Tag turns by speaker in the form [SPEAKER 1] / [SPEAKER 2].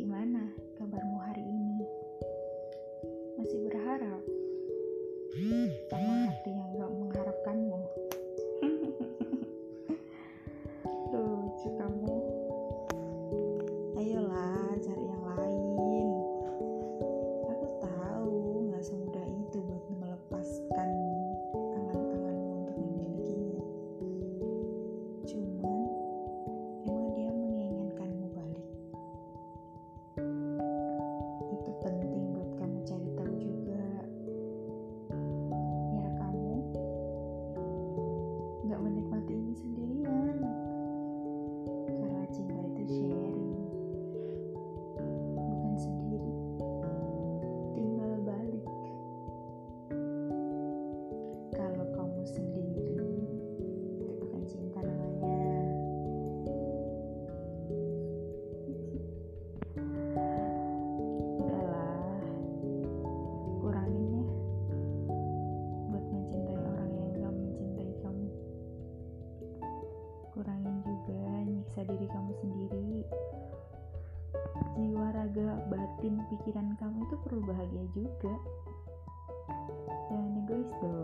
[SPEAKER 1] Gimana kabarmu hari ini? Masih berharap sama hati yang ini sendiri diri kamu sendiri. Jiwa raga batin pikiran kamu itu perlu bahagia juga. Jangan egois dong.